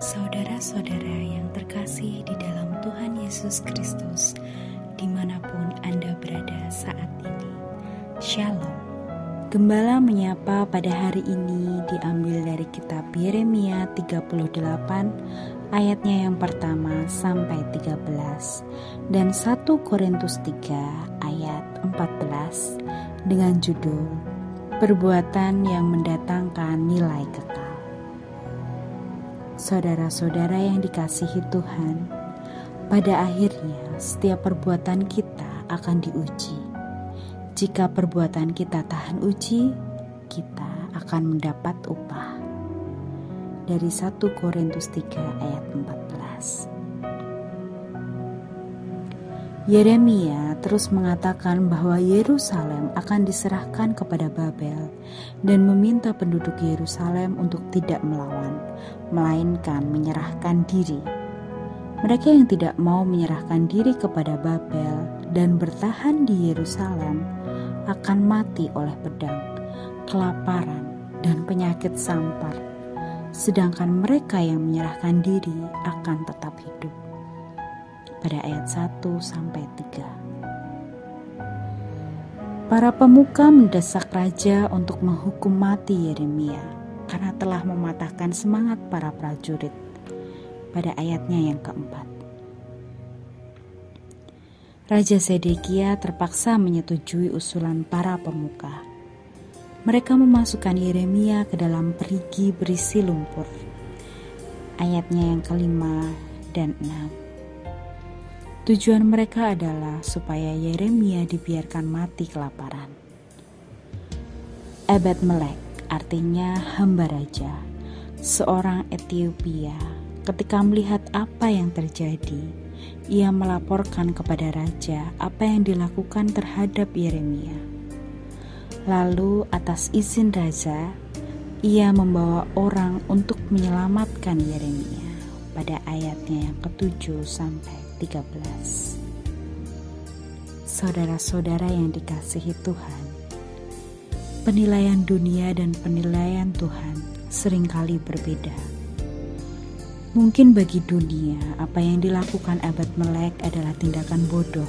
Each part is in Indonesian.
Saudara-saudara yang terkasih di dalam Tuhan Yesus Kristus, di mana pun Anda berada saat ini, Shalom. Gembala menyapa pada hari ini diambil dari kitab Yeremia 38 ayatnya yang pertama sampai 13 dan 1 Korintus 3 ayat 14 dengan judul Perbuatan yang mendatangkan nilai kekal. Saudara-saudara yang dikasihi Tuhan, pada akhirnya setiap perbuatan kita akan diuji. Jika perbuatan kita tahan uji, kita akan mendapat upah. Dari 1 Korintus 3 ayat 14. Yeremia terus mengatakan bahwa Yerusalem akan diserahkan kepada Babel dan meminta penduduk Yerusalem untuk tidak melawan, melainkan menyerahkan diri. Mereka yang tidak mau menyerahkan diri kepada Babel dan bertahan di Yerusalem akan mati oleh pedang, kelaparan, dan penyakit sampar, sedangkan mereka yang menyerahkan diri akan tetap hidup pada ayat 1 sampai 3. Para pemuka mendesak raja untuk menghukum mati Yeremia karena telah mematahkan semangat para prajurit pada ayatnya yang keempat. Raja Sedekia terpaksa menyetujui usulan para pemuka. Mereka memasukkan Yeremia ke dalam perigi berisi lumpur. Ayatnya yang kelima dan enam. Tujuan mereka adalah supaya Yeremia dibiarkan mati kelaparan. Ebed Melek artinya hamba raja, seorang Ethiopia. Ketika melihat apa yang terjadi, ia melaporkan kepada raja apa yang dilakukan terhadap Yeremia. Lalu, atas izin raja, ia membawa orang untuk menyelamatkan Yeremia pada ayatnya yang ketujuh sampai 13 Saudara-saudara yang dikasihi Tuhan Penilaian dunia dan penilaian Tuhan sering kali berbeda. Mungkin bagi dunia apa yang dilakukan abad melek adalah tindakan bodoh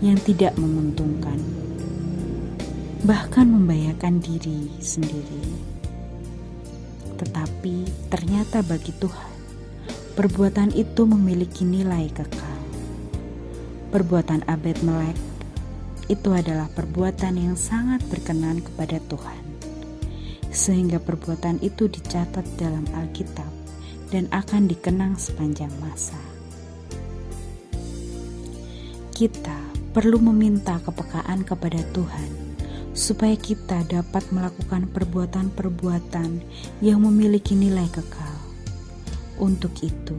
yang tidak menguntungkan Bahkan membahayakan diri sendiri. Tetapi ternyata bagi Tuhan perbuatan itu memiliki nilai kekal. Perbuatan Abed Melek itu adalah perbuatan yang sangat berkenan kepada Tuhan. Sehingga perbuatan itu dicatat dalam Alkitab dan akan dikenang sepanjang masa. Kita perlu meminta kepekaan kepada Tuhan supaya kita dapat melakukan perbuatan-perbuatan yang memiliki nilai kekal. Untuk itu,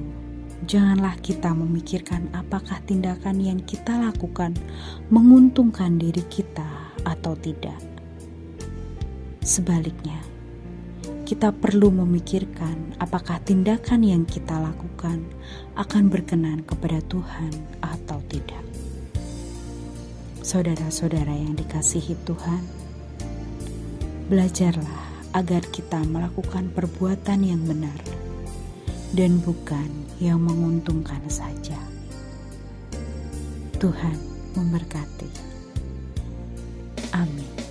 janganlah kita memikirkan apakah tindakan yang kita lakukan menguntungkan diri kita atau tidak. Sebaliknya, kita perlu memikirkan apakah tindakan yang kita lakukan akan berkenan kepada Tuhan atau tidak. Saudara-saudara yang dikasihi Tuhan, belajarlah agar kita melakukan perbuatan yang benar dan bukan yang menguntungkan saja. Tuhan memberkati. Amin.